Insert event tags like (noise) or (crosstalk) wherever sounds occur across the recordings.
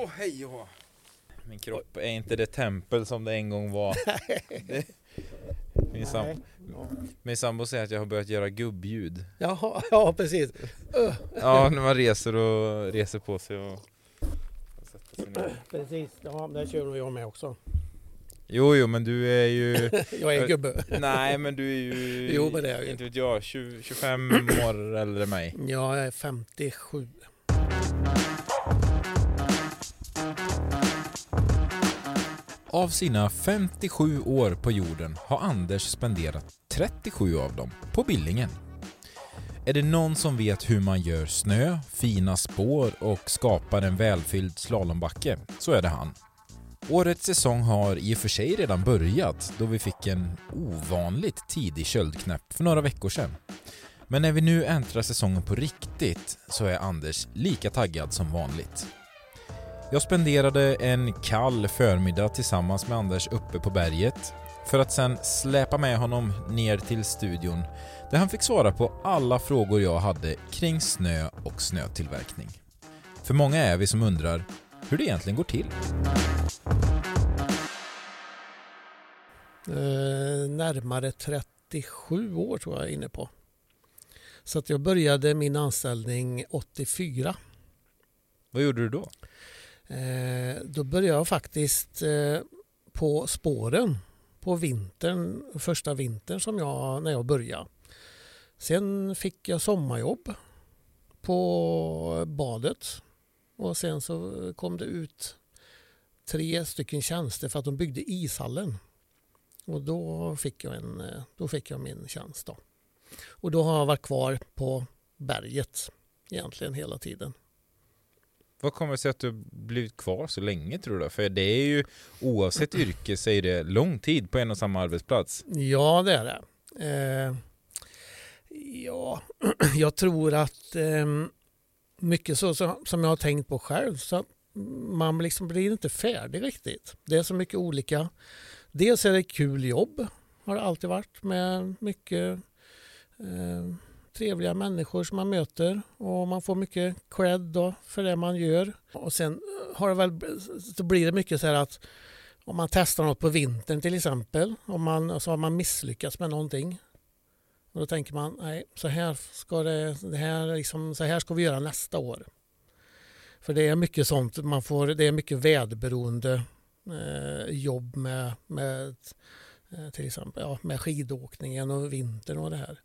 Åh oh, hej och Min kropp är inte det tempel som det en gång var. (laughs) det, min, sam, min sambo säger att jag har börjat göra gubbljud. Jaha, (laughs) ja precis. Ja, när man reser och reser på sig och, sig. (clears throat) Precis, ja det kör jag med också. Jo, jo, men du är ju... (laughs) jag är gubbe. Nej, men du är ju... Jo, men det är jag Inte vet jag, 20, 25 år äldre än mig. Ja, jag är 57. Av sina 57 år på jorden har Anders spenderat 37 av dem på Billingen. Är det någon som vet hur man gör snö, fina spår och skapar en välfylld slalombacke så är det han. Årets säsong har i och för sig redan börjat då vi fick en ovanligt tidig köldknäpp för några veckor sedan. Men när vi nu äntrar säsongen på riktigt så är Anders lika taggad som vanligt. Jag spenderade en kall förmiddag tillsammans med Anders uppe på berget för att sen släpa med honom ner till studion där han fick svara på alla frågor jag hade kring snö och snötillverkning. För många är vi som undrar hur det egentligen går till. Eh, närmare 37 år tror jag är inne på. Så att jag började min anställning 84. Vad gjorde du då? Eh, då började jag faktiskt eh, på spåren på vintern, första vintern som jag, när jag började. Sen fick jag sommarjobb på badet och sen så kom det ut tre stycken tjänster för att de byggde ishallen. Och då fick jag, en, eh, då fick jag min tjänst. Då. Och då har jag varit kvar på berget egentligen hela tiden. Vad kommer det sig att du blivit kvar så länge tror du? För det är ju oavsett yrke så är det lång tid på en och samma arbetsplats. Ja det är det. Eh, ja, (clears throat) jag tror att eh, mycket så, så, som jag har tänkt på själv så man liksom blir inte färdig riktigt. Det är så mycket olika. Dels är det kul jobb har det alltid varit med mycket eh, trevliga människor som man möter och man får mycket cred då för det man gör. Och sen har det väl, så blir det mycket så här att om man testar något på vintern till exempel om man, så har man misslyckats med någonting. Och då tänker man, nej, så här ska, det, det här liksom, så här ska vi göra nästa år. För det är mycket sånt, man får, det är mycket väderberoende eh, jobb med, med till exempel ja, med skidåkningen och vintern och det här.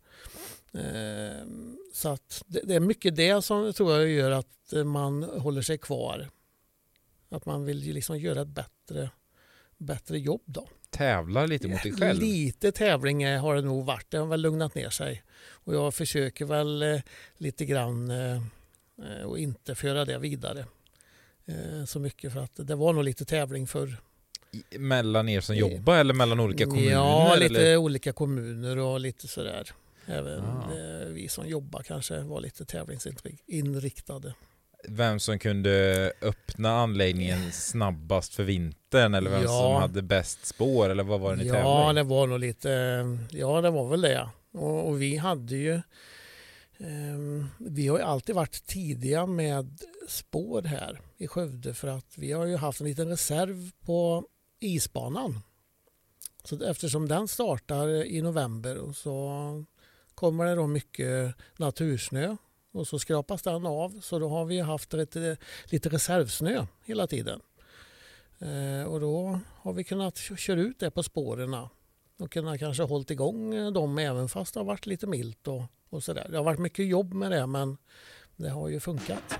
Eh, så att det, är mycket det som tror jag gör att man håller sig kvar. Att man vill liksom göra ett bättre, bättre jobb då. Tävlar lite mot dig själv? (laughs) Lite tävling har det nog varit. Det har väl lugnat ner sig. Och jag försöker väl eh, lite grann eh, och inte föra det vidare så mycket för att det var nog lite tävling förr. Mellan er som jobbar eller mellan olika kommuner? Ja, lite eller? olika kommuner och lite sådär. Även ah. vi som jobbar kanske var lite tävlingsinriktade. Vem som kunde öppna anläggningen snabbast för vintern eller vem ja. som hade bäst spår eller vad var det ni ja, tävlade Ja, det var nog lite, ja det var väl det. Och, och vi hade ju um, vi har ju alltid varit tidiga med spår här i Skövde för att vi har ju haft en liten reserv på isbanan. Så eftersom den startar i november så kommer det då mycket natursnö och så skrapas den av så då har vi haft lite, lite reservsnö hela tiden. Eh, och då har vi kunnat köra ut det på spåren och kunnat kanske hållit igång dem även fast det har varit lite milt och, och sådär. Det har varit mycket jobb med det men det har ju funkat.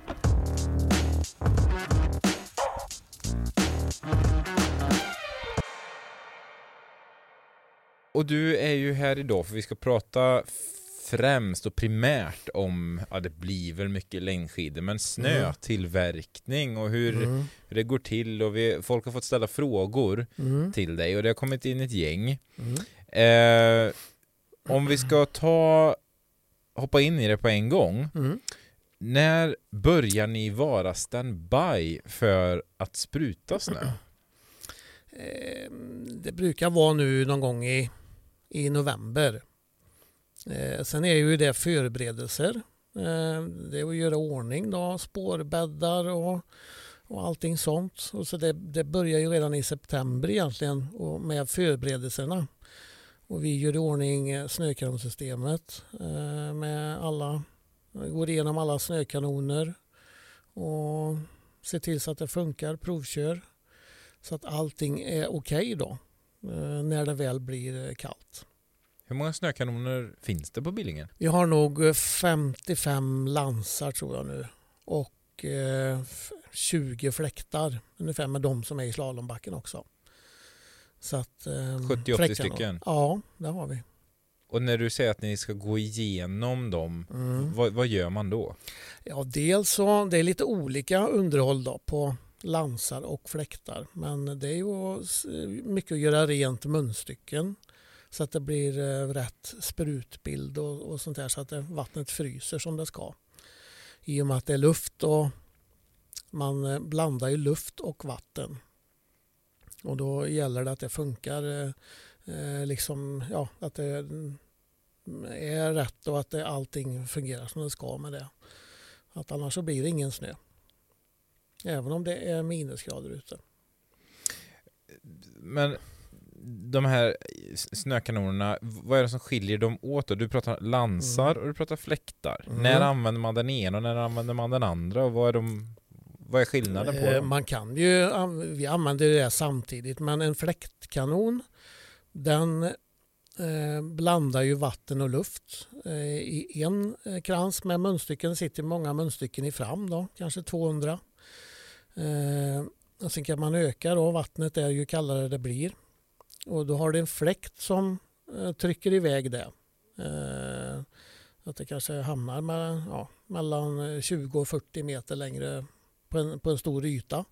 Och du är ju här idag för vi ska prata främst och primärt om, ja det blir väl mycket längdskidor, men snötillverkning och hur, mm. hur det går till och vi, folk har fått ställa frågor mm. till dig och det har kommit in ett gäng. Mm. Eh, om vi ska ta, hoppa in i det på en gång. Mm. När börjar ni vara standby för att spruta snö? Eh, det brukar vara nu någon gång i i november. Eh, sen är ju det förberedelser. Eh, det är att göra ordning då, spårbäddar och och allting sånt. Och så det, det börjar ju redan i september egentligen och med förberedelserna. Och vi gör i ordning eh, snökanonsystemet eh, med alla, går igenom alla snökanoner och ser till så att det funkar, provkör. Så att allting är okej okay då när det väl blir kallt. Hur många snökanoner finns det på Billingen? Vi har nog 55 lansar tror jag nu och 20 fläktar ungefär med de som är i slalombacken också. Så att, 70-80 ehm, stycken? Ja, det har vi. Och när du säger att ni ska gå igenom dem, mm. vad, vad, gör man då? Ja, dels så det är lite olika underhåll då på lansar och fläktar. Men det är ju mycket att göra rent munstycken så att det blir eh, rätt sprutbild och, och sånt där så att vattnet fryser som det ska. I och med att det är luft och man eh, blandar ju luft och vatten och då gäller det att det funkar, eh, eh, liksom, ja, att det är rätt och att det, allting fungerar som det ska med det. Att annars så blir det ingen snö. Även om det är minusgrader ute. Men de här snökanonerna, vad är det som skiljer dem åt? Då? Du pratar lansar mm. och du pratar fläktar. Mm. När använder man den ena och när använder man den andra? Och vad är de vad är skillnaden på eh, dem? Man kan ju, vi använder det samtidigt, men en fläktkanon den eh, blandar ju vatten och luft eh, i en krans med munstycken. Det sitter många munstycken i fram då, kanske 200. Eh, sen kan man öka då, vattnet är ju kallare det blir. Och då har du en fläkt som eh, trycker iväg det. Eh, att det kanske hamnar med, ja, mellan 20 och 40 meter längre på en, på en stor yta.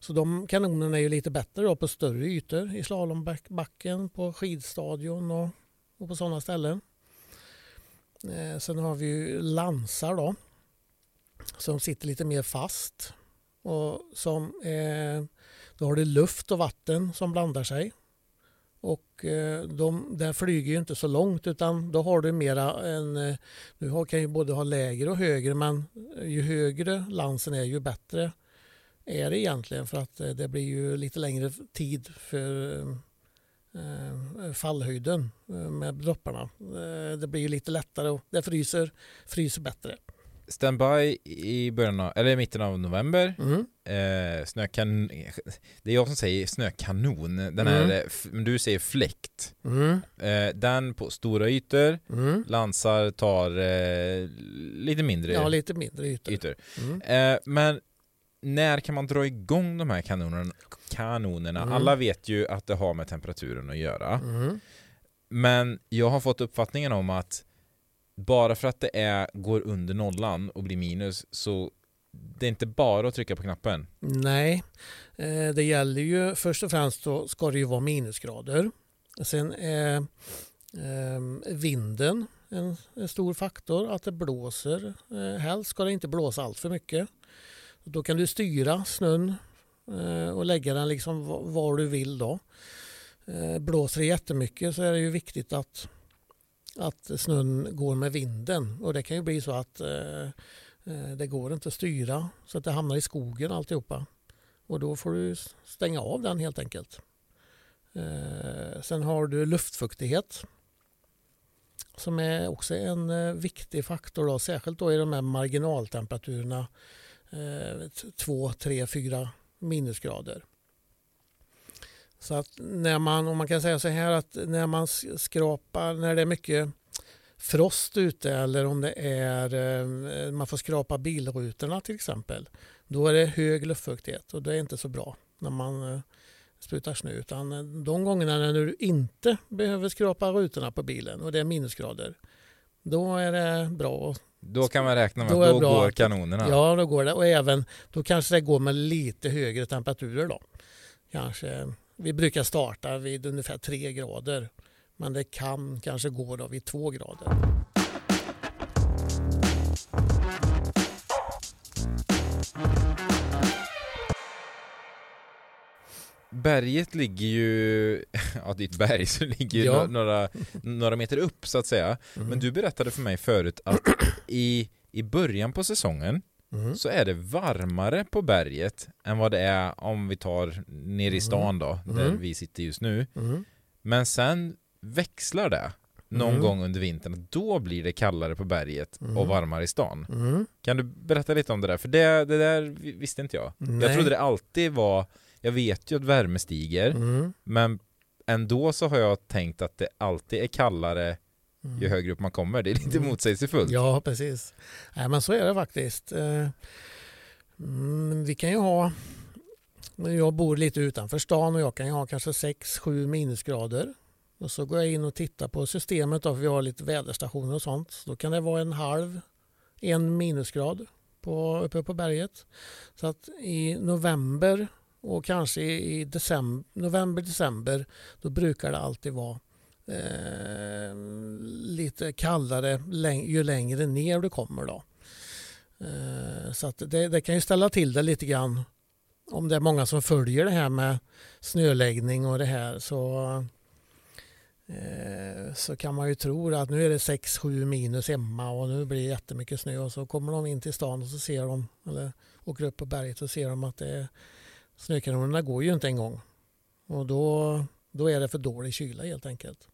Så de kanonerna är ju lite bättre då på större ytor i slalombacken, på skidstadion och, och på sådana ställen. Eh, sen har vi ju lansar då som sitter lite mer fast och som eh, då har du luft och vatten som blandar sig. Och eh, de där flyger ju inte så långt utan då har du mera en... Eh, du kan ju både ha lägre och högre men eh, ju högre lansen är ju bättre är det egentligen för att eh, det blir ju lite längre tid för fallhöjden med dropparna. Det blir ju lite lättare och det fryser, fryser bättre. Standby i början av, eller i mitten av november. Mm. Eh, snökan... (laughs) Det är jag som säger snökanon. Den mm. är, men du säger fläkt. Mm. Eh, den på stora ytor. Mm. Lansar tar eh, lite mindre Ja, lite mindre ytor. ytor. Mm. Eh, men när kan man dra igång de här kanonerna? kanonerna? Mm. Alla vet ju att det har med temperaturen att göra. Mm. Men jag har fått uppfattningen om att bara för att det är, går under nollan och blir minus så det är inte bara att trycka på knappen. Nej, eh, det gäller ju först och främst så ska det ju vara minusgrader. Sen är eh, vinden en, en stor faktor, att det blåser. Eh, helst ska det inte blåsa allt för mycket. Då kan du styra snön eh, och lägga den liksom var du vill då. Eh, blåser det jättemycket så är det ju viktigt att att snön går med vinden och det kan ju bli så att eh, eh, det går inte att styra så att det hamnar i skogen alltihopa. Och då får du stänga av den helt enkelt. Eh, sen har du luftfuktighet som är också en eh, viktig faktor, då, särskilt då i de här marginaltemperaturerna 2, 3, 4 minusgrader. Så att när man, om man kan säga så här att när man skrapar, när det är mycket frost ute eller om det är eh, man får skrapa bilrutorna till exempel. Då är det hög luftfuktighet och det är inte så bra när man eh, sprutar snö. Utan eh, de gångerna när du inte behöver skrapa rutorna på bilen och det är minusgrader. Då är det bra. Då kan man räkna med då att då går kanonerna. Ja, då går det. Och även då kanske det går med lite högre temperaturer då. Kanske vi brukar starta vid ungefär 3 grader men det kan kanske gå då vid 2 grader. Berget ligger ju, (laughs) ja ditt berg, så ligger ja. några, några meter upp så att säga. Mm. Men du berättade för mig förut att i, i början på säsongen mm. så är det varmare på berget än vad det är om vi tar ner i stan då, där mm. vi sitter just nu. Mm. Men sen växlar det någon mm. gång under vintern, då blir det kallare på berget mm. och varmare i stan. Mm. Kan du berätta lite om det där? För det, det där visste inte jag. Nej. Jag trodde det alltid var, jag vet ju att värme stiger, mm. men ändå så har jag tänkt att det alltid är kallare ju mm. högre upp man kommer. Det är lite mm. motsägelsefullt. Ja, precis. Nej, men så är det faktiskt. Eh, vi kan ju ha jag bor lite utanför stan och jag kan ju ha kanske 6-7 minusgrader och så går jag in och tittar på systemet då, för vi har lite väderstationer och sånt. Då kan det vara en halv, en minusgrad på, uppe på berget. Så att i november och kanske i december, november, december då brukar det alltid vara eh, lite kallare ju längre ner du kommer. Då. Eh, så att det, det, kan ju ställa till det lite grann om det är många som följer det här med snöläggning och det här så Eh, så kan man ju tro att nu är det 6-7 minus hemma och nu blir det jättemycket snö och så kommer de in till stan och så ser de, eller åker upp på berget och ser de att det, snökanonerna går ju inte en gång. Och då, då är det för dålig kyla helt enkelt.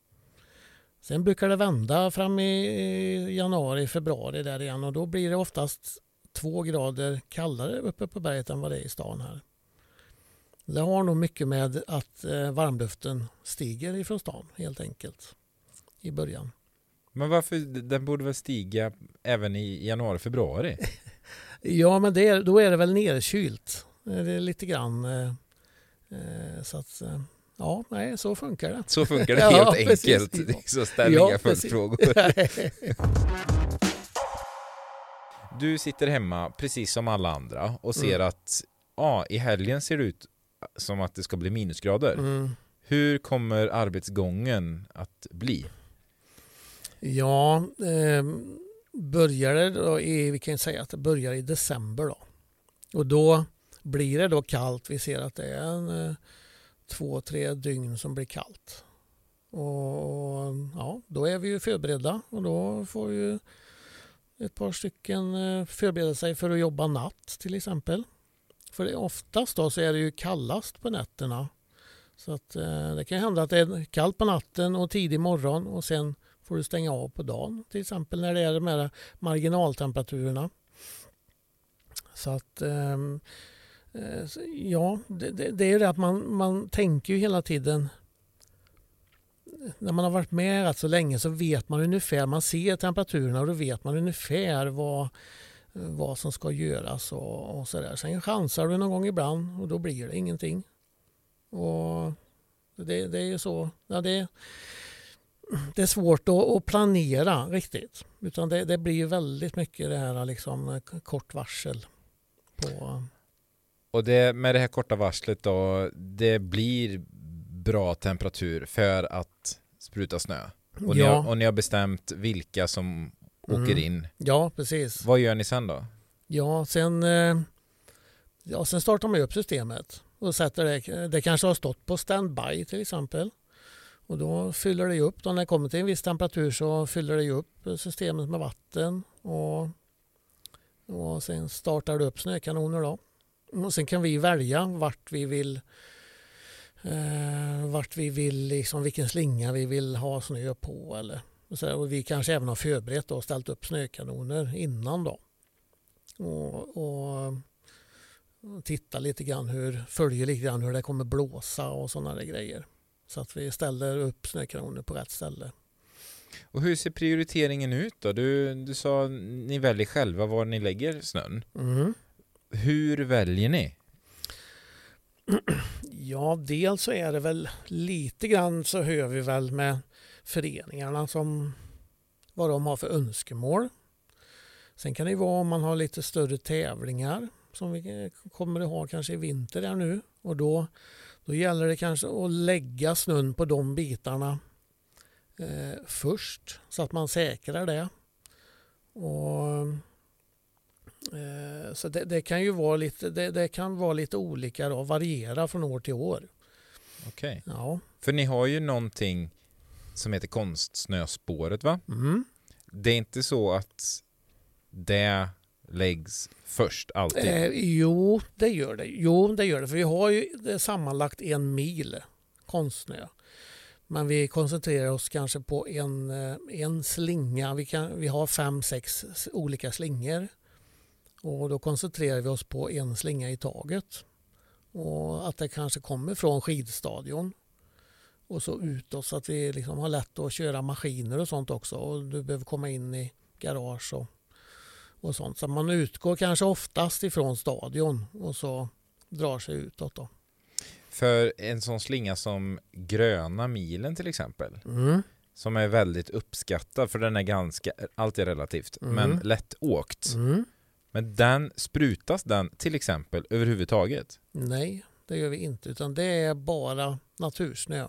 Sen brukar det vända fram i januari, februari där igen och då blir det oftast två grader kallare uppe på berget än vad det är i stan här. Det har nog mycket med att eh, varmluften stiger ifrån stan helt enkelt i början. Men varför, den borde väl stiga även i januari, februari? (laughs) ja, men är, då är det väl nerkylt. Det är lite grann. Eh, eh så att, ja, nej, så funkar det. Så funkar (laughs) det helt ja, enkelt. Precis. Det är så ställ ja, inga följdfrågor. (laughs) (laughs) du sitter hemma precis som alla andra och ser mm. att ja, i helgen ser det ut som att det ska bli minusgrader. Mm. Hur kommer arbetsgången att bli? Ja, eh, börjar det då i, vi kan säga att det börjar i december då. Och då blir det då kallt. Vi ser att det är en, eh, två, tre dygn som blir kallt. Och ja, då är vi ju förberedda och då får ju ett par stycken eh, förbereda sig för att jobba natt till exempel. För oftast då så är det ju kallast på nätterna. Så att, eh, det kan hända att det är kallt på natten och tidig morgon och sen får du stänga av på dagen. Till exempel när det är de här marginaltemperaturerna. Så att eh, Eh, ja, det, det, det, är det att man, man tänker ju hela tiden när man har varit med rätt så länge så vet man ungefär, man ser temperaturerna och då vet man ungefär vad vad som ska göras och, och sådär. Sen chansar du någon gång ibland och då blir det ingenting. Och det, det är så. Ja, det, det är svårt att, att, planera riktigt. Utan det, det blir väldigt mycket det här liksom kort varsel. På... Och det, med det här korta varslet då, det blir bra temperatur för att spruta snö? Och, ja. ni, har, och ni har bestämt vilka som åker mm. in. Ja, precis. Vad gör ni sen då? Ja, sen, eh, ja, sen startar man upp systemet och sätter det. Det kanske har stått på standby till exempel. Och då fyller det upp. Då när det kommer till en viss temperatur så fyller det upp systemet med vatten. Och, och sen startar det upp snökanoner då. Och sen kan vi välja vart vi vill eh, vart vi vill, liksom vilken slinga vi vill ha snö på eller och, så, och vi kanske även har förberett och ställt upp snökanoner innan då. Och, och, och titta lite grann hur, följer lite grann hur det kommer blåsa och sådana grejer. Så att vi ställer upp snökanoner på rätt ställe. Och hur ser prioriteringen ut då? Du, du sa ni väljer själva var ni lägger snön. Mm. Hur väljer ni? Ja, dels så är det väl lite grann så hör vi väl med föreningarna som vad de har för önskemål. Sen kan det vara om man har lite större tävlingar som vi kommer att ha kanske i vinter här nu och då, då gäller det kanske att lägga snön på de bitarna eh, först så att man säkrar det. Och, så det, det, kan ju vara lite, det, det, kan vara lite olika då, variera från år till år. Okej. Okay. Ja. För ni har ju någonting som heter Konstsnöspåret va? Mm. Det är inte så att det läggs först alltid? Eh, jo, det gör det. Jo, det gör det. För vi har ju sammanlagt en mil konstsnö. Men vi koncentrerar oss kanske på en, eh, en slinga. Vi, kan, vi har fem, sex olika slingor. Och då koncentrerar vi oss på en slinga i taget. Och att det kanske kommer från skidstadion och så utåt så att vi liksom har lätt att köra maskiner och sånt också. Och du behöver komma in i garage och, och sånt. Så man utgår kanske oftast ifrån stadion och så drar sig utåt. Då. För en sån slinga som gröna milen till exempel. Mm. Som är väldigt uppskattad för den är ganska, allt är relativt, Mm. men lättåkt. Mm. Men den, sprutas den till exempel överhuvudtaget? Nej, det gör vi inte. Utan det är bara natursnö.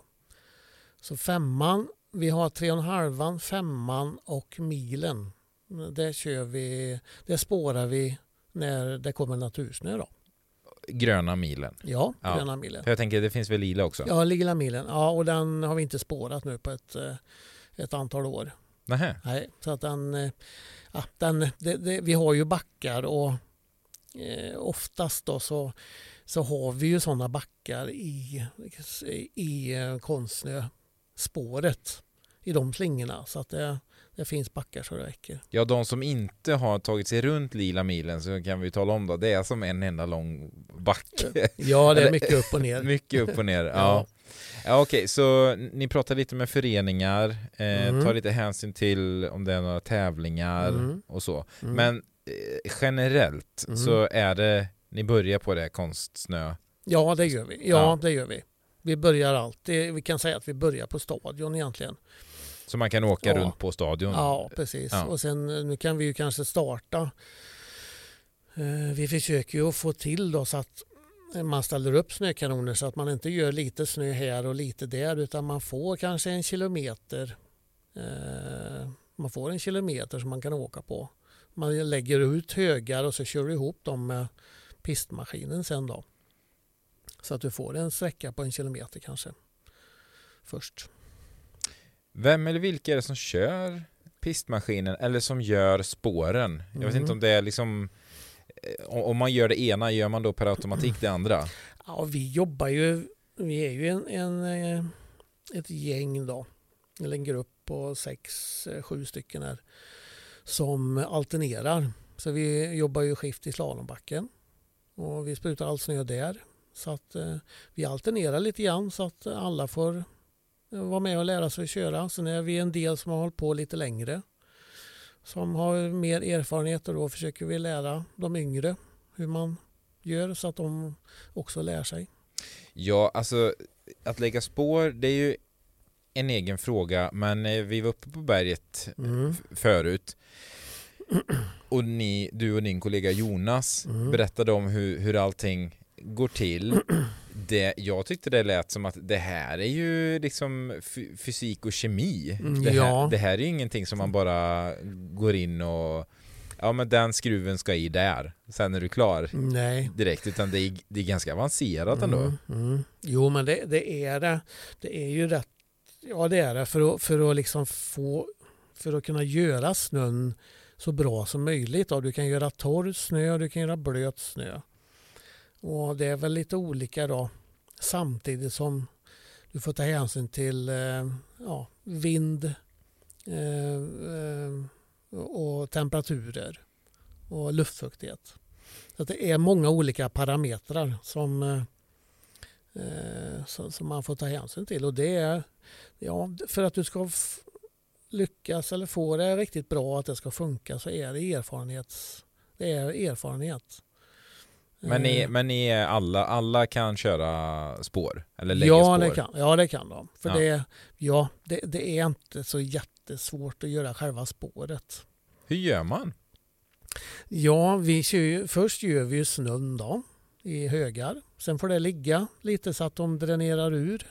Så femman, vi har tre och en halvan, femman och milen. Det kör vi, det spårar vi när det kommer natursnö då. Gröna milen. Ja, Ja. gröna milen. För jag tänker det finns väl lila också? Ja, lila milen. Ja, och den har vi inte spårat nu på ett, eh, ett antal år. Nähä. Nej, så att den, eh, ja, den det, det, vi har ju backar och eh, oftast då så, så har vi ju sådana backar i, i eh, i konstsnöspåret i de slingorna. Så att det, det finns backar så det räcker. Ja, de som inte har tagit sig runt lila milen så kan vi tala om då, det är som en enda lång backe. Ja, det är mycket upp och ner. (laughs) Mycket upp och ner. (laughs) Ja. Ja. Ja, Okej, så ni pratar lite med föreningar, eh, Mm. tar lite hänsyn till om det är några tävlingar Mm. och så. Mm. Men eh, generellt Mm. så är det, ni börjar på det konstsnö. Ja, det gör vi. Ja, Ja. det gör vi. Vi börjar alltid, vi kan säga att vi börjar på stadion egentligen. Så man kan åka Ja. runt på stadion. Ja, precis. Ja. Och sen eh, nu kan vi ju kanske starta. Eh, Vi försöker ju att få till då så att man ställer upp snökanoner så att man inte gör lite snö här och lite där utan man får kanske en kilometer. eh, Man får en kilometer som man kan åka på. Man lägger ut högar och så kör du ihop dem med pistmaskinen sen då. Så att du får en sträcka på en kilometer kanske. Först. Vem eller vilka är det som kör pistmaskinen eller som gör spåren? Jag vet Mhm. inte om det är liksom eh, om man gör det ena, gör man då per automatik det andra? Ja, vi jobbar ju, vi är ju en, en, eh, ett gäng då, eller en grupp på sex, eh, sju stycken här, som alternerar. Så vi jobbar ju skift i slalombacken och vi sprutar all snö där. Så att vi alternerar lite grann så att alla får vara med och lära sig att köra. Sen är vi en del som har hållit på lite längre som har mer erfarenhet och då försöker vi lära de yngre hur man gör så att de också lär sig. Ja, alltså att lägga spår, det är ju en egen fråga, men eh, vi var uppe på berget Mm. förut och ni, du och din kollega Jonas Mm. berättade om hur, hur allting går till. Det, jag tyckte det lät som att det här är ju liksom fysik och kemi. Mm, Det här, ja. det här är ju ingenting som man bara går in och ja men den skruven ska i där, sen är du klar Nej. direkt, utan det är, det är ganska avancerat ändå. Mm, mm. Jo men det, det är det. Det är ju rätt. Ja det är det för att, för att liksom få för att kunna göra snön så bra som möjligt. Du kan göra torr snö och du kan göra blöt snö. Och det är väl lite olika då samtidigt som du får ta hänsyn till eh, ja, vind eh, eh, och temperaturer och luftfuktighet. Så att det är många olika parametrar som, eh, eh som, man får ta hänsyn till. Och det är ja, för att du ska lyckas eller få det riktigt bra att det ska funka så är det erfarenhet. det är erfarenhet. Men ni, Eh, men ni är alla, alla kan köra spår? Eller ja, spår? det kan, ja, det kan de. För Ja. Det, ja, det, det är inte så jättesvårt att göra själva spåret. Hur gör man? Ja, vi kör först gör vi snön då, i högar. Sen får det ligga lite så att de dränerar ur.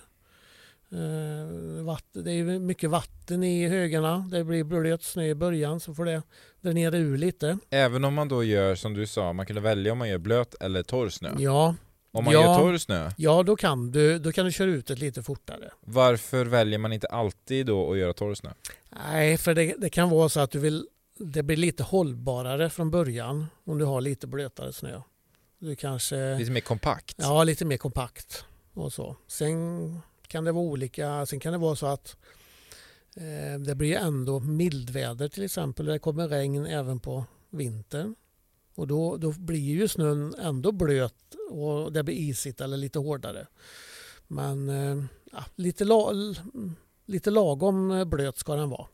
Eh, vatten, det är mycket vatten i högarna. Det blir blöt snö i början så får det dränera ur lite. Även om man då gör som du sa, man kunde välja om man gör blöt eller torr snö. Ja, Om man Ja. gör torr snö, ja då, kan du, då kan du köra ut det lite fortare. varför väljer man inte alltid då att göra torr snö? Nej, för det, det kan vara så att du vill det blir lite hållbarare från början om du har lite blötare snö. Du kanske... Lite mer kompakt? Ja, lite mer kompakt. Och så. Sen kan det vara olika. Sen kan det vara så att eh, det blir ändå mildväder till exempel. Det kommer regn även på vintern. Och då, då blir ju snön ändå blöt och det blir isigt eller lite hårdare. Men eh, ja, lite, la, lite lagom blöt ska den vara.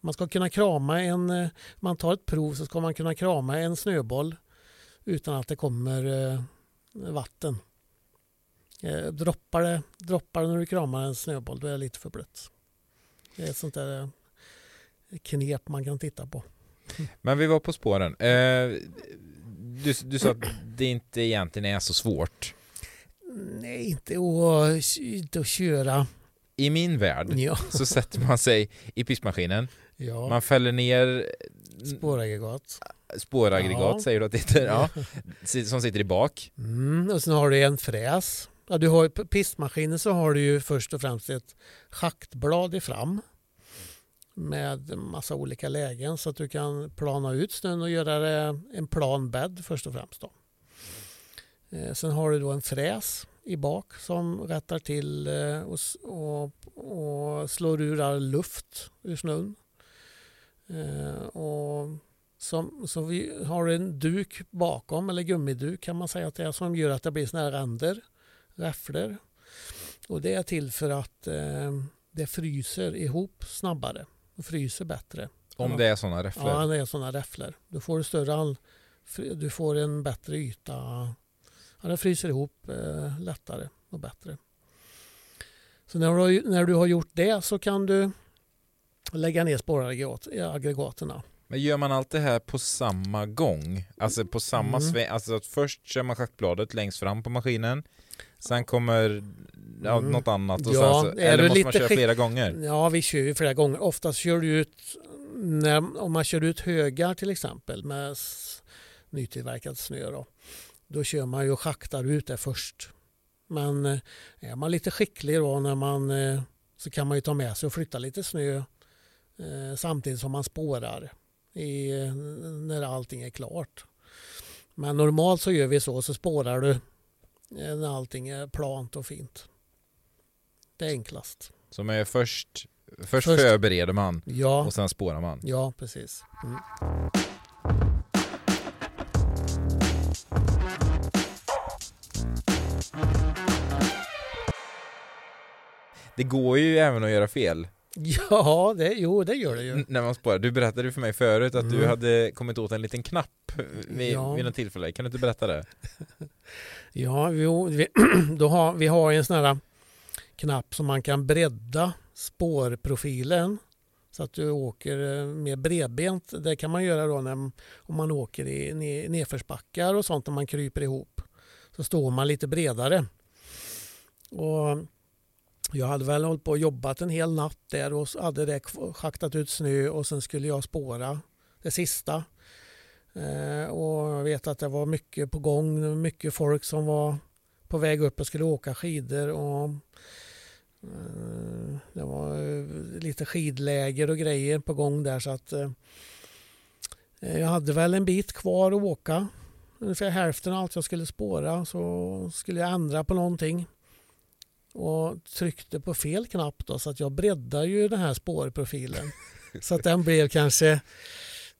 Man ska kunna krama en, eh, man tar ett prov så ska man kunna krama en snöboll utan att det kommer eh, vatten. Eh, droppar, det, droppar när du kramar en snöboll då är det lite för blött. Det är ett sånt där knep man kan titta på. Men vi var på spåren. du, du sa att det inte egentligen är så svårt. Nej, inte att, inte att köra. I min värld ja. så sätter man sig i pissmaskinen, Ja. Man fäller ner spåraggregat. Spåraggregat ja. säger du att det heter, ja. som sitter i bak. Mm, och sen har du en fräs. Ja, du har, på pistmaskinen så har du ju först och främst ett schaktblad i fram med massa olika lägen så att du kan plana ut snön och göra det en plan bädd först och främst. Då. Eh, sen har du då en fräs i bak som rättar till eh, och, och, och slår ur all luft ur snön. Eh, och som, så vi har en duk bakom, eller gummiduk kan man säga att det är, som gör att det blir såna här ränder, räfflor. Och det är till för att eh, det fryser ihop snabbare och fryser bättre. Om det är sådana räfflor? Ja, det är sådana räfflor. Då får du större du får en bättre yta. Ja, det fryser ihop eh, lättare och bättre. Så när du, när du har gjort det så kan du lägga ner spåraggregaten. Men gör man allt det här på samma gång? Alltså på samma mm. sväng? Alltså att först kör man schaktbladet längst fram på maskinen Sen kommer ja, mm. något annat och ja, sen så, eller måste man köra flera gånger? Ja, vi kör ju flera gånger. Oftast kör du ut när, om man kör ut högar till exempel med nytillverkad snö då, då kör man ju och schaktar ut det först. Men eh, är man lite skicklig då när man eh, så kan man ju ta med sig och flytta lite snö eh, samtidigt som man spårar i, när allting är klart. Men normalt så gör vi så, så spårar du när allting är plant och fint. Det är enklast. Så med först, först, först förbereder man ja, och sen spårar man? Ja, precis. Mm. Det går ju även att göra fel. Ja, det, jo det gör det ju. när man spårar. Du berättade för mig förut att mm. du hade kommit åt en liten knapp vid, ja. vid något tillfälle. Kan du inte berätta det? (laughs) ja, jo, vi, (clears throat) då har, vi har en sån här knapp som man kan bredda spårprofilen så att du åker eh, mer bredbent. Det kan man göra då när, om man åker i nedförsbackar och sånt när man kryper ihop. Så står man lite bredare. Och jag hade väl hållit på och jobbat en hel natt där och hade det schaktat ut snö och sen skulle jag spåra det sista. Eh, och jag vet att det var mycket på gång, mycket folk som var på väg upp och skulle åka skidor. Och, eh, det var eh, lite skidläger och grejer på gång där så att eh, jag hade väl en bit kvar att åka. Ungefär hälften av allt jag skulle spåra så skulle jag ändra på någonting och tryckte på fel knapp då, så att jag breddade ju den här spårprofilen så att den blev kanske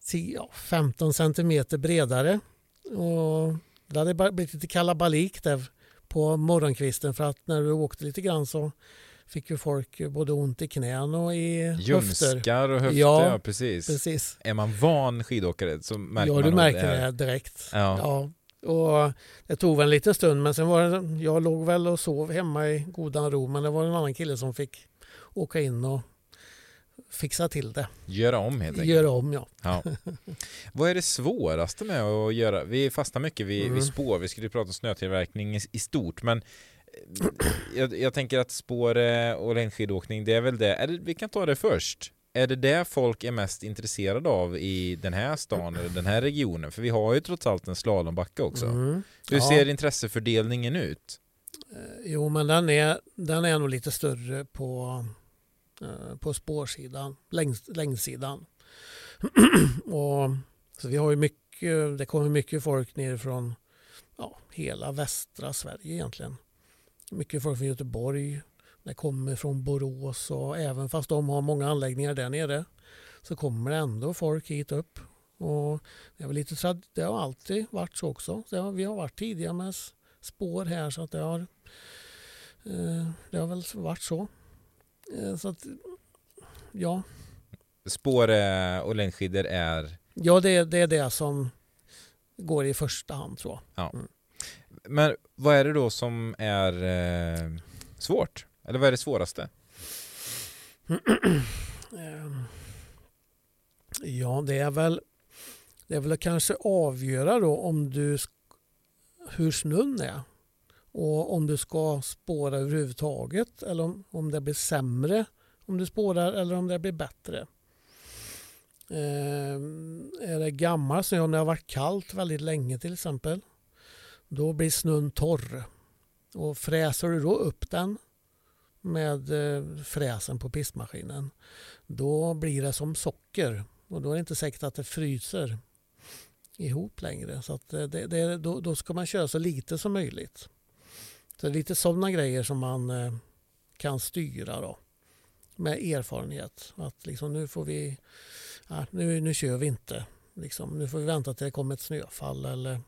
10, 15 centimeter bredare. Och det hade blivit lite kalabalik där på morgonkvisten för att när du åkte lite grann så fick ju folk både ont i knän och i Ljumskar och höfter, ja, ja precis. precis. Är man van skidåkare så märker ja, man du märker det, det direkt. Ja. ja. Och det tog väl en liten stund men sen var det, jag låg väl och sov hemma i godan ro men det var en annan kille som fick åka in och fixa till det. Göra om helt enkelt. Göra om ja. ja. (laughs) Vad är det svåraste med att göra? Vi fastnar mycket vid, mm. vid spår, vi skulle prata om snötillverkning i, i stort men eh, jag, jag, tänker att spår och längdskidåkning det är väl det, eller vi kan ta det först är det det folk är mest intresserade av i den här stan eller den här regionen? För vi har ju trots allt en slalombacke också. Mm. Hur ja. ser intressefördelningen ut? Eh, jo, men den är, den är nog lite större på, eh, på spårsidan, längs, längdsidan. (clears throat) och, så vi har ju mycket, det kommer mycket folk nerifrån ja, hela västra Sverige egentligen. Mycket folk från Göteborg, det kommer från Borås och även fast de har många anläggningar där nere så kommer det ändå folk hit upp. Och det, är lite, det har alltid varit så också. Har, vi har varit tidiga med spår här så att det har, eh, det har väl varit så. Eh, så att, ja. Spår och längdskidor är? Ja, det, det är det som går i första hand tror jag. Ja. Mm. Men vad är det då som är eh, svårt? Eller vad är det svåraste? Ehm, ja, det är väl det är väl att kanske avgöra då om du hur snön är och om du ska spåra överhuvudtaget eller om, om det blir sämre om du spårar eller om det blir bättre. Eh, är det gammal snö, om det har varit kallt väldigt länge till exempel, då blir snön torr. Och fräser du då upp den med eh, fräsen på pistmaskinen, då blir det som socker och då är det inte säkert att det fryser ihop längre. Så att eh, det, det, då, då ska man köra så lite som möjligt. Så det är lite sådana grejer som man eh, kan styra då med erfarenhet. Att liksom nu får vi, ja, nu, nu kör vi inte. Liksom, nu får vi vänta till det kommer ett snöfall eller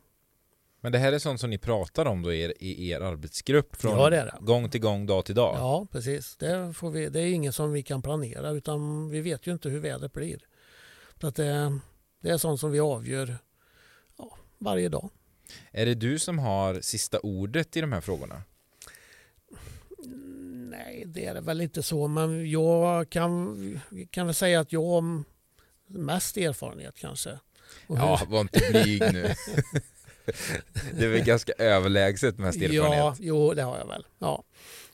men det här är sånt som ni pratar om då i er, i er arbetsgrupp från ja, det det. gång till gång, dag till dag? Ja, precis. Det, får vi, det är inget som vi kan planera utan vi vet ju inte hur vädret blir. Så att det, det är sånt som vi avgör ja, varje dag. Är det du som har sista ordet i de här frågorna? Nej, det är det väl inte så, men jag kan, kan väl säga att jag har mest erfarenhet kanske. ja, var inte blyg nu. (laughs) det är väl ganska överlägset mest erfarenhet? Ja, jo, det har jag väl. Ja.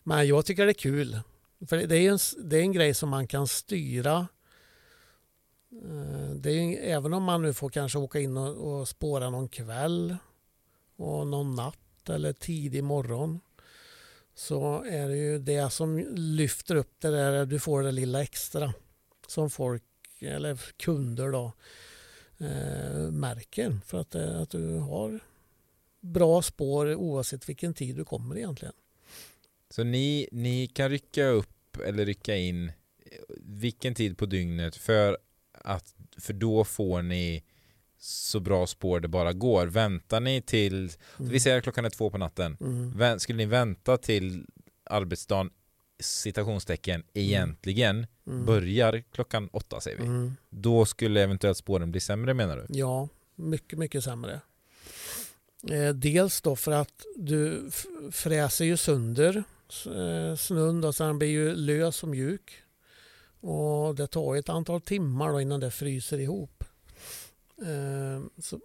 Men jag tycker det är kul. För det är en, det är en grej som man kan styra. Eh, det är, även om man nu får kanske åka in och, och spåra någon kväll och någon natt eller tidig morgon så är det ju det som lyfter upp det där, du får det lilla extra som folk eller kunder då eh, märker för att, eh, att du har bra spår oavsett vilken tid du kommer egentligen. Så ni, ni kan rycka upp eller rycka in eh, vilken tid på dygnet för att för då får ni så bra spår det bara går. Väntar ni till, mm. vi säger klockan är två på natten, mm. skulle ni vänta till arbetsdagen citationstecken mm. egentligen mm. börjar klockan åtta säger vi. Mm. Då skulle eventuellt spåren bli sämre menar du? Ja, mycket, mycket sämre. Eh, dels då för att du fräser ju sönder eh, snön och sen blir ju lös och mjuk. Och det tar ett antal timmar innan det fryser ihop. Eh, så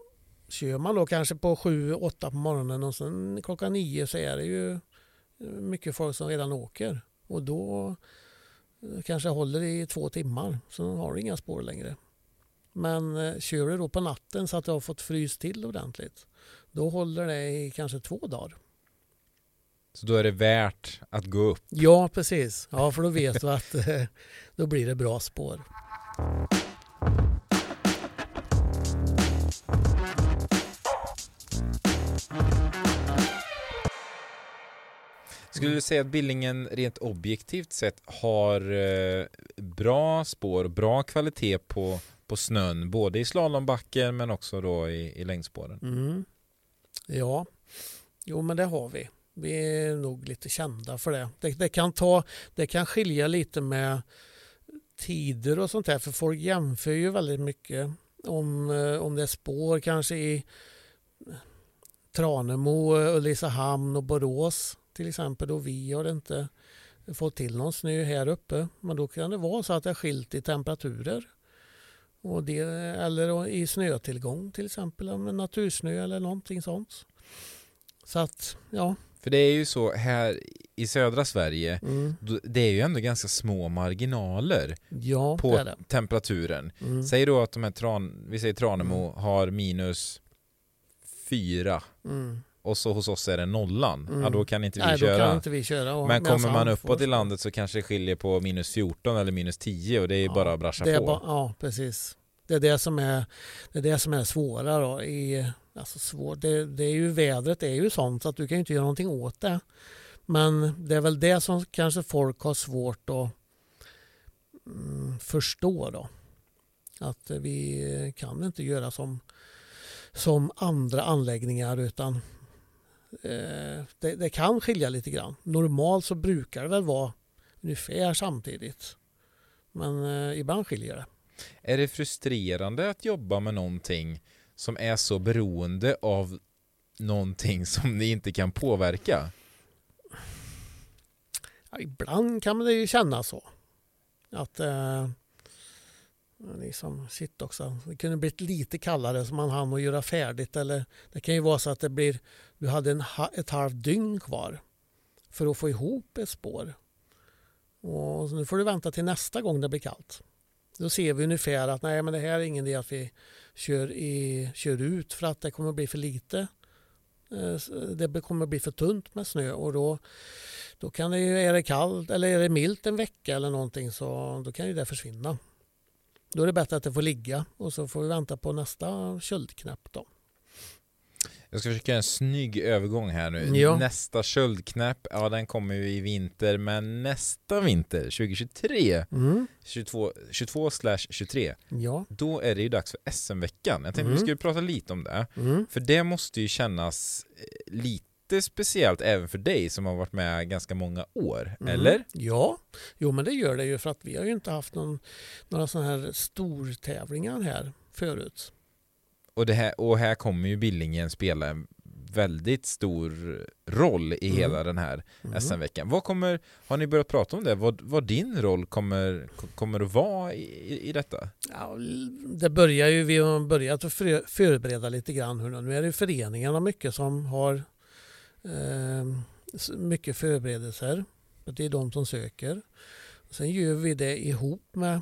kör man då kanske på 7-8 på morgonen och sen klockan 9 så är det ju mycket folk som redan åker. Och då kanske håller i två timmar, så har du inga spår längre. Men eh, kör du då på natten så att du har fått frys till ordentligt, då håller det i kanske två dagar. Så då är det värt att gå upp? Ja, precis. Ja, för då vet du att eh, då blir det bra spår. Skulle du säga att Billingen rent objektivt sett har eh, bra spår, bra kvalitet på, på snön, både i slalombacken men också då i, i längdspåren? Mm. Ja, jo men det har vi. Vi är nog lite kända för det. det. Det, kan ta, det kan skilja lite med tider och sånt där för folk jämför ju väldigt mycket om, eh, om det är spår kanske i Tranemo, eh, Ulricehamn och Borås till exempel och vi har inte fått till någon snö här uppe. Men då kan det vara så att det är skilt i temperaturer. Och det, eller i snötillgång till exempel, med natursnö eller någonting sånt. Så att, ja. För det är ju så här i södra Sverige, mm. det är ju ändå ganska små marginaler ja, på det det. temperaturen. Mm. Säg då att de här tran, vi säger Tranemo mm. har minus fyra. Mm och så hos oss är det nollan, mm. ja då kan inte vi Nej, köra. Då kan inte vi köra Men kommer man uppåt i landet så kanske det skiljer på minus 14 eller minus 10 och det är ja, bara att brascha på. Bara, ja, precis. Det är det som är det, är det som är svåra. Då. I, alltså svår, det, det är ju, vädret är ju sånt så att du kan inte göra någonting åt det. Men det är väl det som kanske folk har svårt att mm, förstå. Då. Att vi kan inte göra som, som andra anläggningar utan det, det, kan skilja lite grann. Normalt så brukar det väl vara ungefär samtidigt. Men eh, ibland skiljer det. Är det frustrerande att jobba med någonting som är så beroende av någonting som ni inte kan påverka? Ja, ibland kan det ju kännas så. Att eh, liksom, shit också, det kunde blivit lite kallare så man hann att göra färdigt. Eller det kan ju vara så att det blir, du hade en, ett halvt dygn kvar för att få ihop ett spår. Och nu får du vänta till nästa gång det blir kallt. Då ser vi ungefär att nej men det här är ingen idé att vi kör, i, kör ut för att det kommer bli för lite. Eh, det kommer bli för tunt med snö och då, då kan det ju, är det kallt eller är det milt en vecka eller någonting så då kan ju det försvinna. Då är det bättre att det får ligga och så får vi vänta på nästa köldknäpp då. Jag ska försöka göra en snygg övergång här nu. Ja. Nästa köldknäpp, ja den kommer ju i vinter, men nästa vinter, 2023, mm. 22, 22 23, ja. då är det ju dags för SM-veckan. Jag tänkte mm. vi skulle prata lite om det, mm. för det måste ju kännas eh, lite speciellt även för dig som har varit med ganska många år, mm. eller? Ja, jo men det gör det ju för att vi har ju inte haft någon, några sådana här stortävlingar här förut. Och, det här, och här kommer ju Billingen spela en väldigt stor roll i mm. hela den här mm. SM-veckan. Vad kommer, har ni börjat prata om det? Vad, vad din roll kommer, kommer att vara i, i detta? Ja, det börjar ju, vi har börjat att förbereda lite grann. Nu är det föreningarna mycket som har eh, mycket förberedelser. Det är de som söker. Sen gör vi det ihop med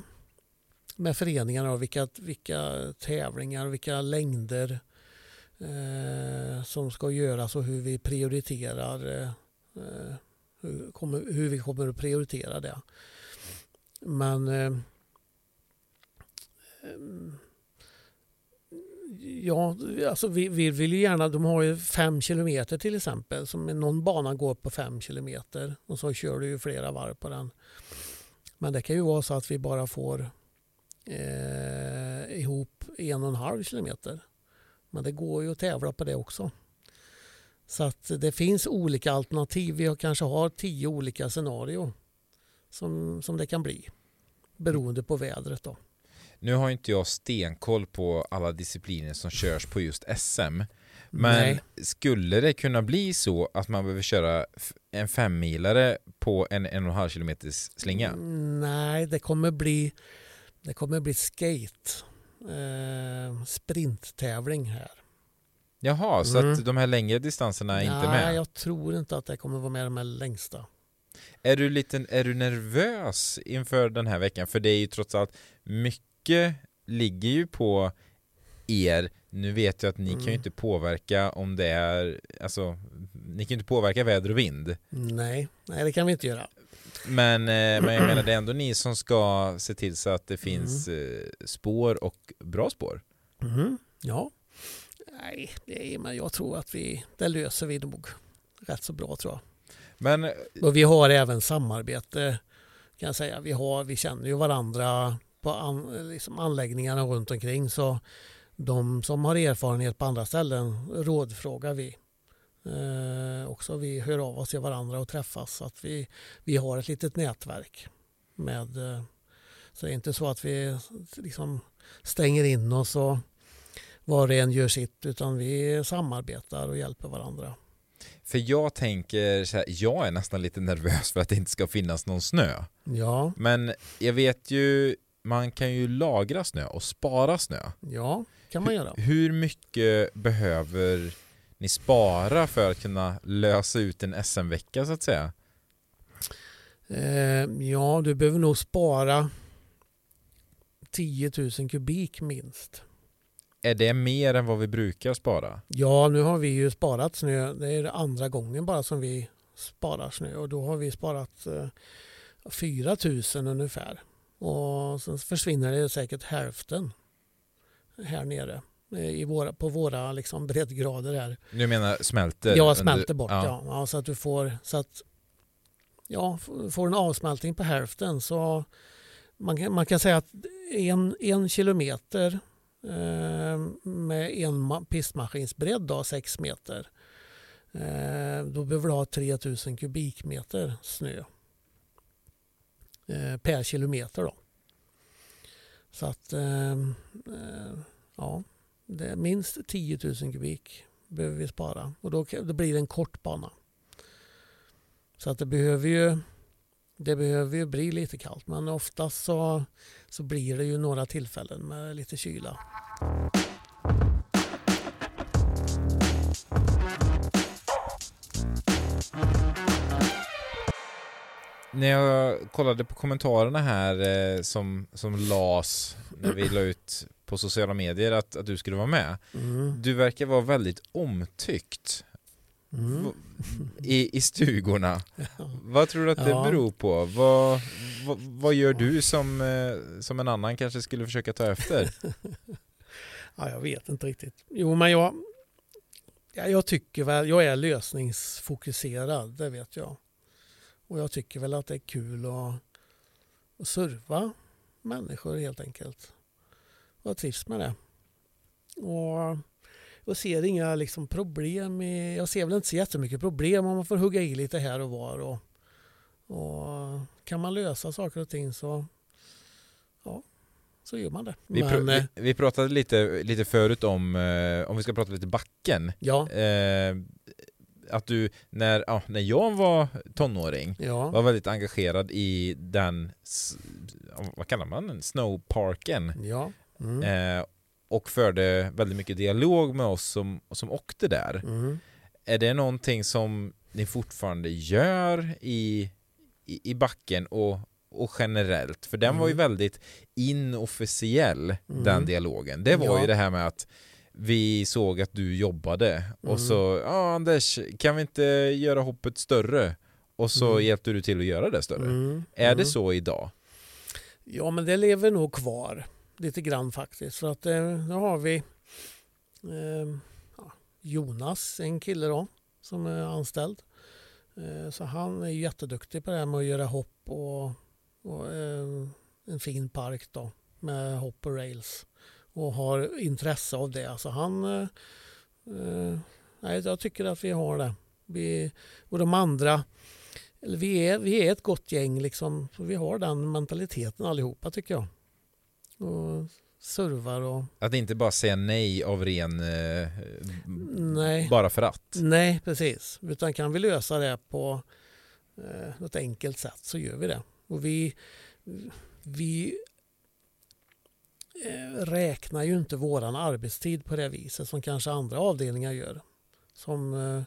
med föreningarna och vilka, vilka tävlingar, vilka längder eh, som ska göras och hur vi prioriterar eh, eh, hur, kommer, hur, vi kommer att prioritera det. Men eh, Ja, alltså vi, vi vill ju gärna, de har ju fem kilometer till exempel. Som någon bana går på fem kilometer och så kör du ju flera varv på den. Men det kan ju vara så att vi bara får eh, ihop en och en halv kilometer. Men det går ju att tävla på det också. Så att det finns olika alternativ. Vi kanske har tio olika scenarier som, som det kan bli beroende på vädret. Då. Nu har inte jag stenkoll på alla discipliner som körs på just SM. Men Nej. skulle det kunna bli så att man behöver köra en femmilare på en en och en halv kilometers slinga? Nej, det kommer bli det kommer bli skate, eh, sprinttävling här. Jaha, så mm. att de här längre distanserna är Nej, inte med? Nej, jag tror inte att det kommer vara med de här längsta. Är du, lite, är du nervös inför den här veckan? För det är ju trots allt mycket ligger ju på er. Nu vet jag att ni mm. kan ju mm. inte påverka om det är, alltså, ni kan ju inte påverka väder och vind. Nej, nej det kan vi inte göra. Men, eh, men jag menar, det är ändå ni som ska se till så att det finns mm. spår och bra spår. Mm. Ja. Nej, det men jag tror att vi, det löser vi nog rätt så bra tror jag. Men, och vi har även samarbete kan jag säga. Vi, har, vi känner ju varandra på an, liksom anläggningarna runt omkring så de som har erfarenhet på andra ställen rådfrågar vi. Eh, också vi hör av oss till varandra och träffas. Så att vi, vi har ett litet nätverk. med eh, Så det är inte så att vi liksom stänger in oss och var och en gör sitt utan vi samarbetar och hjälper varandra. För jag tänker så här, jag är nästan lite nervös för att det inte ska finnas någon snö. Ja. Men jag vet ju, man kan ju lagra snö och spara snö. Ja, kan man göra. Hur, hur mycket behöver ni spara för att kunna lösa ut en SM-vecka så att säga? Eh, ja, du behöver nog spara 10 000 kubik minst. Är det mer än vad vi brukar spara? Ja, nu har vi ju sparat snö. Det är andra gången bara som vi sparar snö och då har vi sparat eh, 4 000 ungefär. Och sen försvinner det säkert hälften här nere i våra, på våra liksom breddgrader här. Du menar smälter? Ja, smälter bort ja. ja. ja. så att du får så att ja, får en avsmältning på hälften så man kan, man kan säga att en, en kilometer eh, med en pistmaskinsbredd då, 6 meter eh, då behöver du ha 3000 kubikmeter snö eh, per kilometer. Då. Så att eh, eh, ja, det är minst 10 000 kubik behöver vi spara och då, då blir det en kort bana. Så att det behöver ju det behöver ju bli lite kallt men oftast så, så blir det ju några tillfällen med lite kyla. När jag kollade på kommentarerna här eh, som, som las när vi la ut på sociala medier att, att du skulle vara med. Mm. Du verkar vara väldigt omtyckt mm. i, i stugorna. (laughs) Ja. Vad tror du att det ja. beror på? Vad, vad, vad, gör du som, eh, som en annan kanske skulle försöka ta efter? (laughs) ja, jag vet inte riktigt. Jo, men jag, jag tycker väl, jag är lösningsfokuserad, det vet jag. Och jag tycker väl att det är kul att, att serva människor helt enkelt. Och jag trivs med det. Och jag ser inga liksom problem. I, jag ser väl inte så jättemycket problem om man får hugga i lite här och var. Och, och kan man lösa saker och ting så ja, så gör man det. Vi, pr Men, vi, eh, vi, pratade lite, lite förut om, eh, om vi ska prata lite backen. Ja. Eh, att du, när, ja, när jag var tonåring, ja. var väldigt engagerad i den, vad kallar man den, snowparken. Ja. Mm. Eh, och förde väldigt mycket dialog med oss som, som åkte där. Mm. Är det någonting som ni fortfarande gör i, i, i backen och, och generellt? För den mm. var ju mm. väldigt inofficiell, mm. den dialogen. Det var ja. ju det här med att vi såg att du jobbade och mm. så, ja Anders, kan vi inte göra hoppet större? Och så mm. hjälpte du till att göra det större. Mm. Är det så idag? Ja, men det lever nog kvar lite grann faktiskt. För att eh, nu har vi eh, Jonas, en kille då, som är anställd. Eh, så han är jätteduktig på det här med att göra hopp och, och eh, en fin park då med hopp och rails och har intresse av det. Så han, eh, eh, nej, jag tycker att vi har det. Vi, och de andra, eller vi, är, vi är ett gott gäng liksom. Vi har den mentaliteten allihopa tycker jag. Och servar och... Att inte bara säga nej av ren... Eh, nej. Bara för att? Nej, precis. Utan kan vi lösa det på eh, något enkelt sätt så gör vi det. Och vi, vi eh, räknar ju inte våran arbetstid på det viset som kanske andra avdelningar gör. Som eh,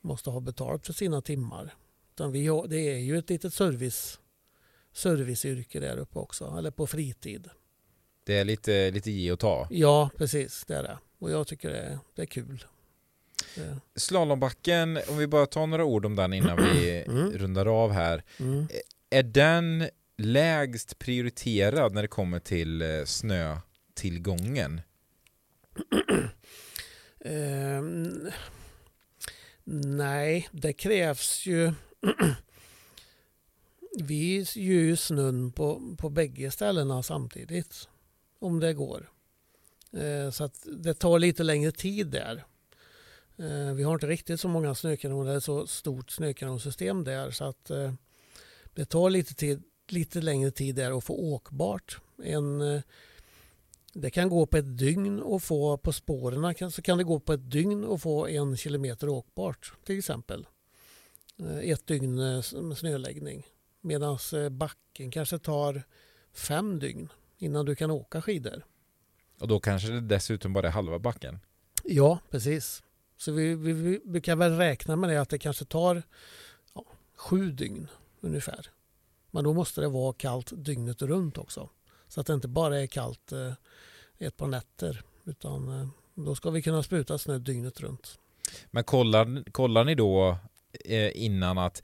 måste ha betalt för sina timmar. Utan vi, det är ju ett litet service, serviceyrke där uppe också, eller på fritid. Det är lite, lite ge och ta. Ja, precis. Det är det. Och jag tycker det är, det är kul. Det. Slalombacken, om vi bara tar några ord om den innan vi (clears throat) mm. rundar av här. Mm. Är den lägst prioriterad när det kommer till eh, snötillgången? um, (clears throat) nej, det krävs ju (clears throat) vi gör ju snön på, på bägge ställena samtidigt om det går. Eh, så att det tar lite längre tid där. Eh, vi har inte riktigt så många snökanoner, eller så stort snökanonsystem där så att eh, det tar lite, tid, lite längre tid där att få åkbart. En, det kan gå på ett dygn och få på spåren så kan det gå på ett dygn och få en kilometer åkbart till exempel. Ett dygn med snöläggning. Medan backen kanske tar fem dygn innan du kan åka skidor. Och då kanske det dessutom bara är halva backen? Ja, precis. Så vi, vi, vi kan väl räkna med det att det kanske tar ja, sju dygn ungefär. Men då måste det vara kallt dygnet runt också. Så att det inte bara är kallt eh, ett par nätter. Utan eh, då ska vi kunna spruta snö dygnet runt. Men kollar, kollar ni då eh, innan att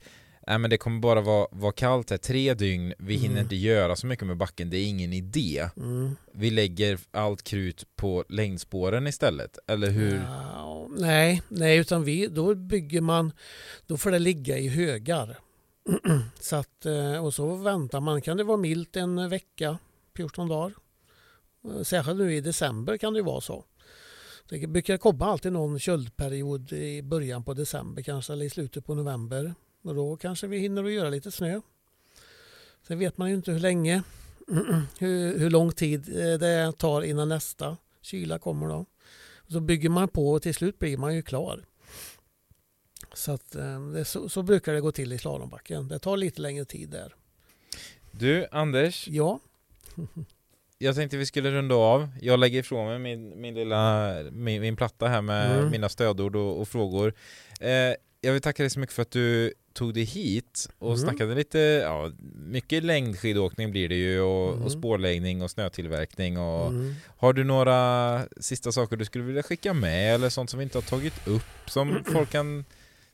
nej men det kommer bara vara, vara kallt här tre dygn, vi hinner Mm. inte göra så mycket med backen, det är ingen idé. Mm. Vi lägger allt krut på längdspåren istället, eller hur? Ja, nej, nej, utan vi, då bygger man, då får det ligga i högar. (clears throat) så att, eh, och så väntar man, kan det vara milt en vecka, 14 dagar. Eh, Särskilt nu i december kan det vara så. Det brukar komma alltid någon köldperiod i början på december kanske eller i slutet på november. Och då kanske vi hinner att göra lite snö. Sen vet man ju inte hur länge, (clears throat) hur, hur lång tid eh, det tar innan nästa kyla kommer då. Så bygger man på och till slut blir man ju klar. Så, att, eh, så, så brukar det gå till i slalombacken. Det tar lite längre tid där. Du, Anders, Ja, (laughs) jag tänkte vi skulle runda av. Jag lägger ifrån mig min, min lilla min, min platta här med Mm. mina stödord och, och frågor. Eh, jag vill tacka dig så mycket för att du tog dig hit och Mm. snackade lite, ja, mycket längdskidåkning blir det ju och, Mm. och spårläggning och snötillverkning och mm. har du några sista saker du skulle vilja skicka med eller sånt som vi inte har tagit upp som (clears throat) folk kan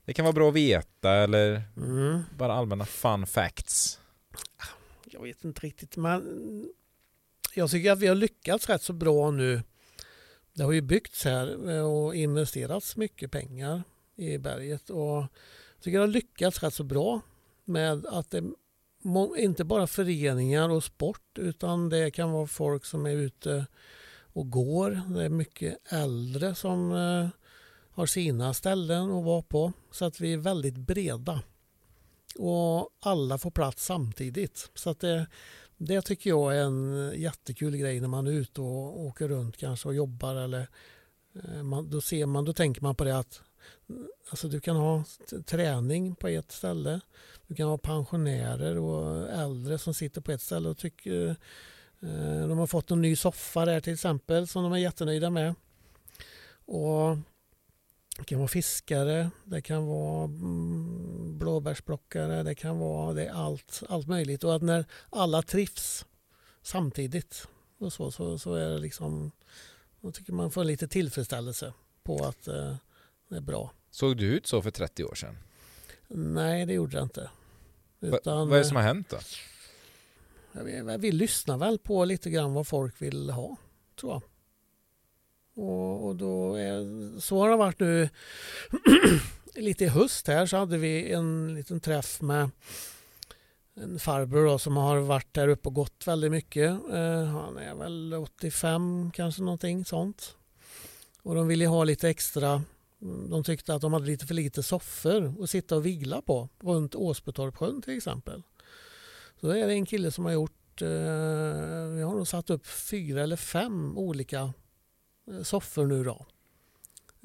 det kan vara bra att veta eller Mm. bara allmänna fun facts. jag vet inte riktigt. Men jag tycker att vi har lyckats rätt så bra nu. Det har ju byggts här och investerats mycket pengar i berget. Och tycker det har lyckats rätt så bra med att det inte bara föreningar och sport utan det kan vara folk som är ute och går. Det är mycket äldre som eh, har sina ställen att vara på. Så att vi är väldigt breda och alla får plats samtidigt. Så att det, det tycker jag är en jättekul grej när man är ute och åker runt kanske och jobbar. Eller, eh, man, då, ser man, då tänker man på det att alltså du kan ha träning på ett ställe. Du kan ha pensionärer och äldre som sitter på ett ställe och tycker eh, de har fått en ny soffa där till exempel som de är jättenöjda med. Och det kan vara fiskare, det kan vara mm, blåbärsplockare, det kan vara det är allt, allt möjligt. Och att när alla trivs samtidigt och så, så, så är det liksom, då tycker man får lite tillfredsställelse på att eh, är bra. Såg du ut så för 30 år sedan? Nej, det gjorde det inte. Utan, vad är det som har hänt då? eh, vi, vi lyssnar väl på lite grann vad folk vill ha, tror jag. Och, och då är, så har det varit nu (clears throat) lite i höst här så hade vi en liten träff med en farbror då, som har varit där uppe och gått väldigt mycket. Eh, han är väl 85 kanske någonting sånt. Och de ville ha lite extra. De tyckte att de hade lite för lite soffor att sitta och vila på runt Åsbetorpsjön till exempel. Så är det en kille som har gjort, eh, vi har nog satt upp fyra eller fem olika eh, soffor nu då.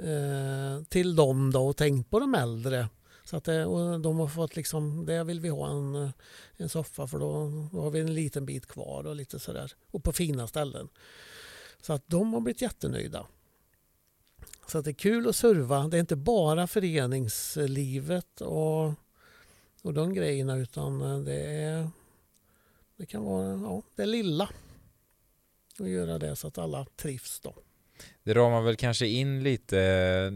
Eh, till dem då och tänkt på de äldre. Så att det, och de har fått liksom, där vill vi ha en, eh, en soffa för då, då har vi en liten bit kvar och lite sådär. Och på fina ställen. Så att de har blivit jättenöjda. Så att det är kul att serva. Det är inte bara föreningslivet och, och de grejerna utan eh, det är det kan vara ja, det lilla. Och göra det så att alla trivs då. Det ramar väl kanske in lite,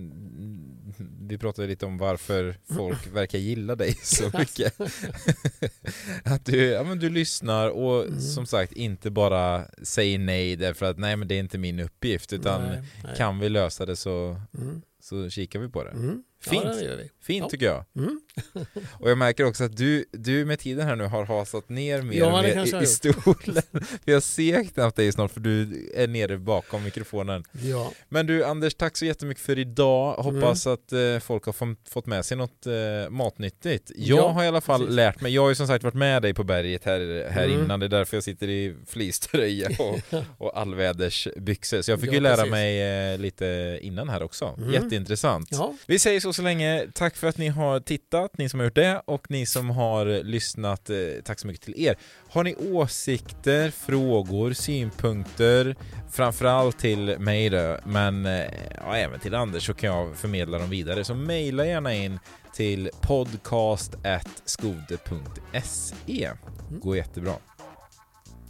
vi pratade lite om varför folk (laughs) verkar gilla dig så mycket. (laughs) att du, ja, men du lyssnar och Mm. som sagt inte bara säger nej därför att nej men det är inte min uppgift utan Nej, nej. kan vi lösa det så, Mm. så kikar vi på det. Mm. Fint. Ja. Fint tycker jag. Mm. (laughs) Och jag märker också att du, du med tiden här nu har hasat ner mer Ja, och mer i, i stolen. (laughs) För jag ser knappt dig snart för du är nere bakom mikrofonen. Ja. Men du Anders, tack så jättemycket för idag. Mm. Hoppas att eh, folk har fått- med sig något eh, matnyttigt. Jag Ja, har i alla fall precis. lärt mig, jag har ju som sagt varit med dig på berget här, här Mm. innan, det är därför jag sitter i fleecetröja (laughs) och, och allvädersbyxor. Så jag fick ju lära precis. mig eh, lite innan här också. Mm. Jätteintressant. Vi säger så så länge. Tack för att ni har tittat, ni som har gjort det och ni som har lyssnat. eh, Tack så mycket till er. Har ni åsikter, frågor, synpunkter, framförallt till mig då, men eh, ja, även till Anders så kan jag förmedla dem vidare. Så mejla gärna in till podcast.skode.se. Går jättebra.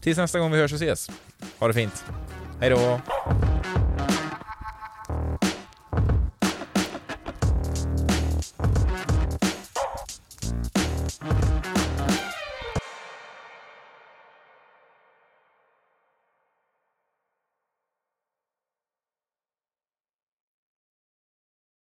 Tills nästa gång vi hörs och ses. Ha det fint. Hej då!